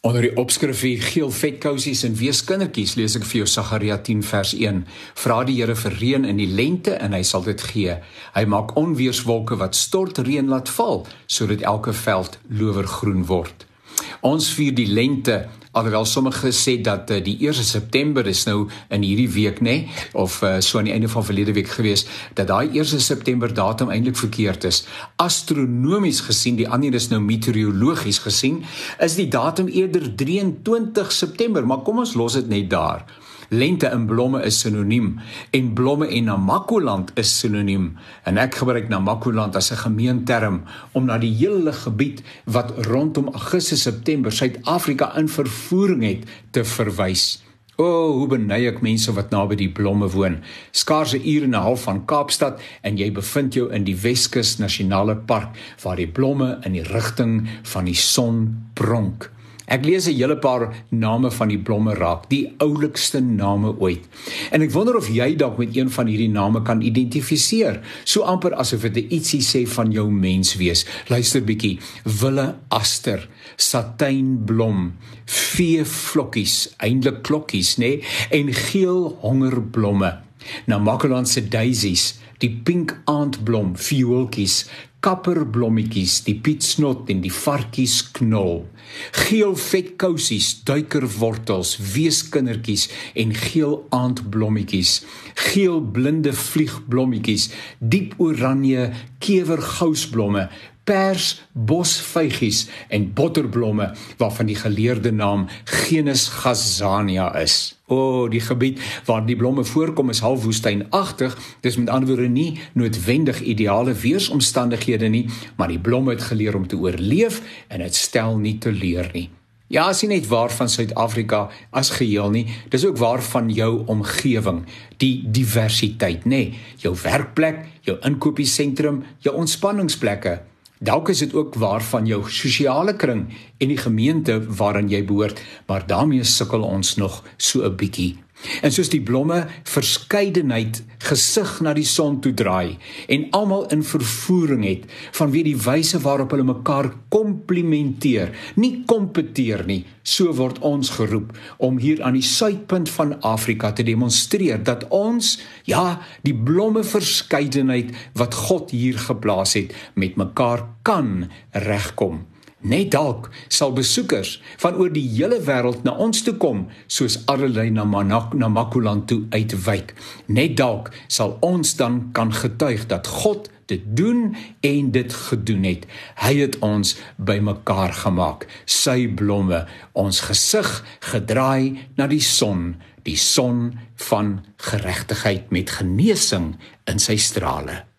Onder die opskrif geel vetkousies en weeskindertjies lees ek vir jou Sagaria 10 vers 1. Vra die Here vir reën in die lente en hy sal dit gee. Hy maak onweerswolke wat stort reën laat val sodat elke veld lowergroen word. Ons vier die lente alhoewel sommige gesê dat uh, die 1 September is nou in hierdie week nê nee? of uh, so aan die einde van verlede week gewees dat daai 1 September datum eintlik verkeerd is astronomies gesien die ander is nou meteorologies gesien is die datum eerder 23 September maar kom ons los dit net daar Lente in blomme is sinoniem en blomme en Namakoland is sinoniem en ek gebruik Namakoland as 'n gemeenterm om na die hele gebied wat rondom Augustus September Suid-Afrika in vervoering het te verwys. O, oh, hoe beny ek mense wat naby die blomme woon. Skaars 'n uur en 'n half van Kaapstad en jy bevind jou in die Weskus Nasionale Park waar die blomme in die rigting van die son pronk. Ek lees 'n hele paar name van die blomme raak, die oulikste name ooit. En ek wonder of jy dalk met een van hierdie name kan identifiseer, so amper asof dit ietsie sê van jou menswees. Luister bietjie: wille aster, satynblom, veevlokkies, eintlik klokkies, nê, nee? en geel hongerblomme. Nou Makoland se daisies, die pink aandblom, viooltjies, kapperblommetjies, die pietsnot en die varkies knol. Geel vetkousies, duikerwortels, weeskindertjies en geel aandblommetjies. Geel blinde vliegblommetjies, diep oranje kevergousblomme, pers bosvygies en botterblomme waarvan die geleerde naam Genus gazania is. O, oh, die gebied waar die blomme voorkom is half woestynagtig. Dis met ander woorde nie noodwendig ideale weeromstandighede nie, maar die blomme het geleer om te oorleef en dit stel nie te leer nie. Ja, as jy net waar van Suid-Afrika as geheel nie, dis ook waar van jou omgewing, die diversiteit, nê? Nee, jou werkplek, jou inkopiesentrum, jou ontspanningsplekke. Dalk is dit ook waar van jou sosiale kring en die gemeente waaraan jy behoort, maar daarmee sukkel ons nog so 'n bietjie. En soos die blomme verskeidenheid gesig na die son toe draai en almal in vervoering het vanweë die wyse waarop hulle mekaar komplimenteer, nie kompeteer nie, so word ons geroep om hier aan die suidpunt van Afrika te demonstreer dat ons, ja, die blomme verskeidenheid wat God hier geplaas het, met mekaar kan regkom. Net dalk sal besoekers van oor die hele wêreld na ons toe kom soos Arlei na Manak na Makuland toe uitwyk. Net dalk sal ons dan kan getuig dat God dit doen en dit gedoen het. Hy het ons bymekaar gemaak. Sy blomme, ons gesig gedraai na die son, die son van geregtigheid met genesing in sy strale.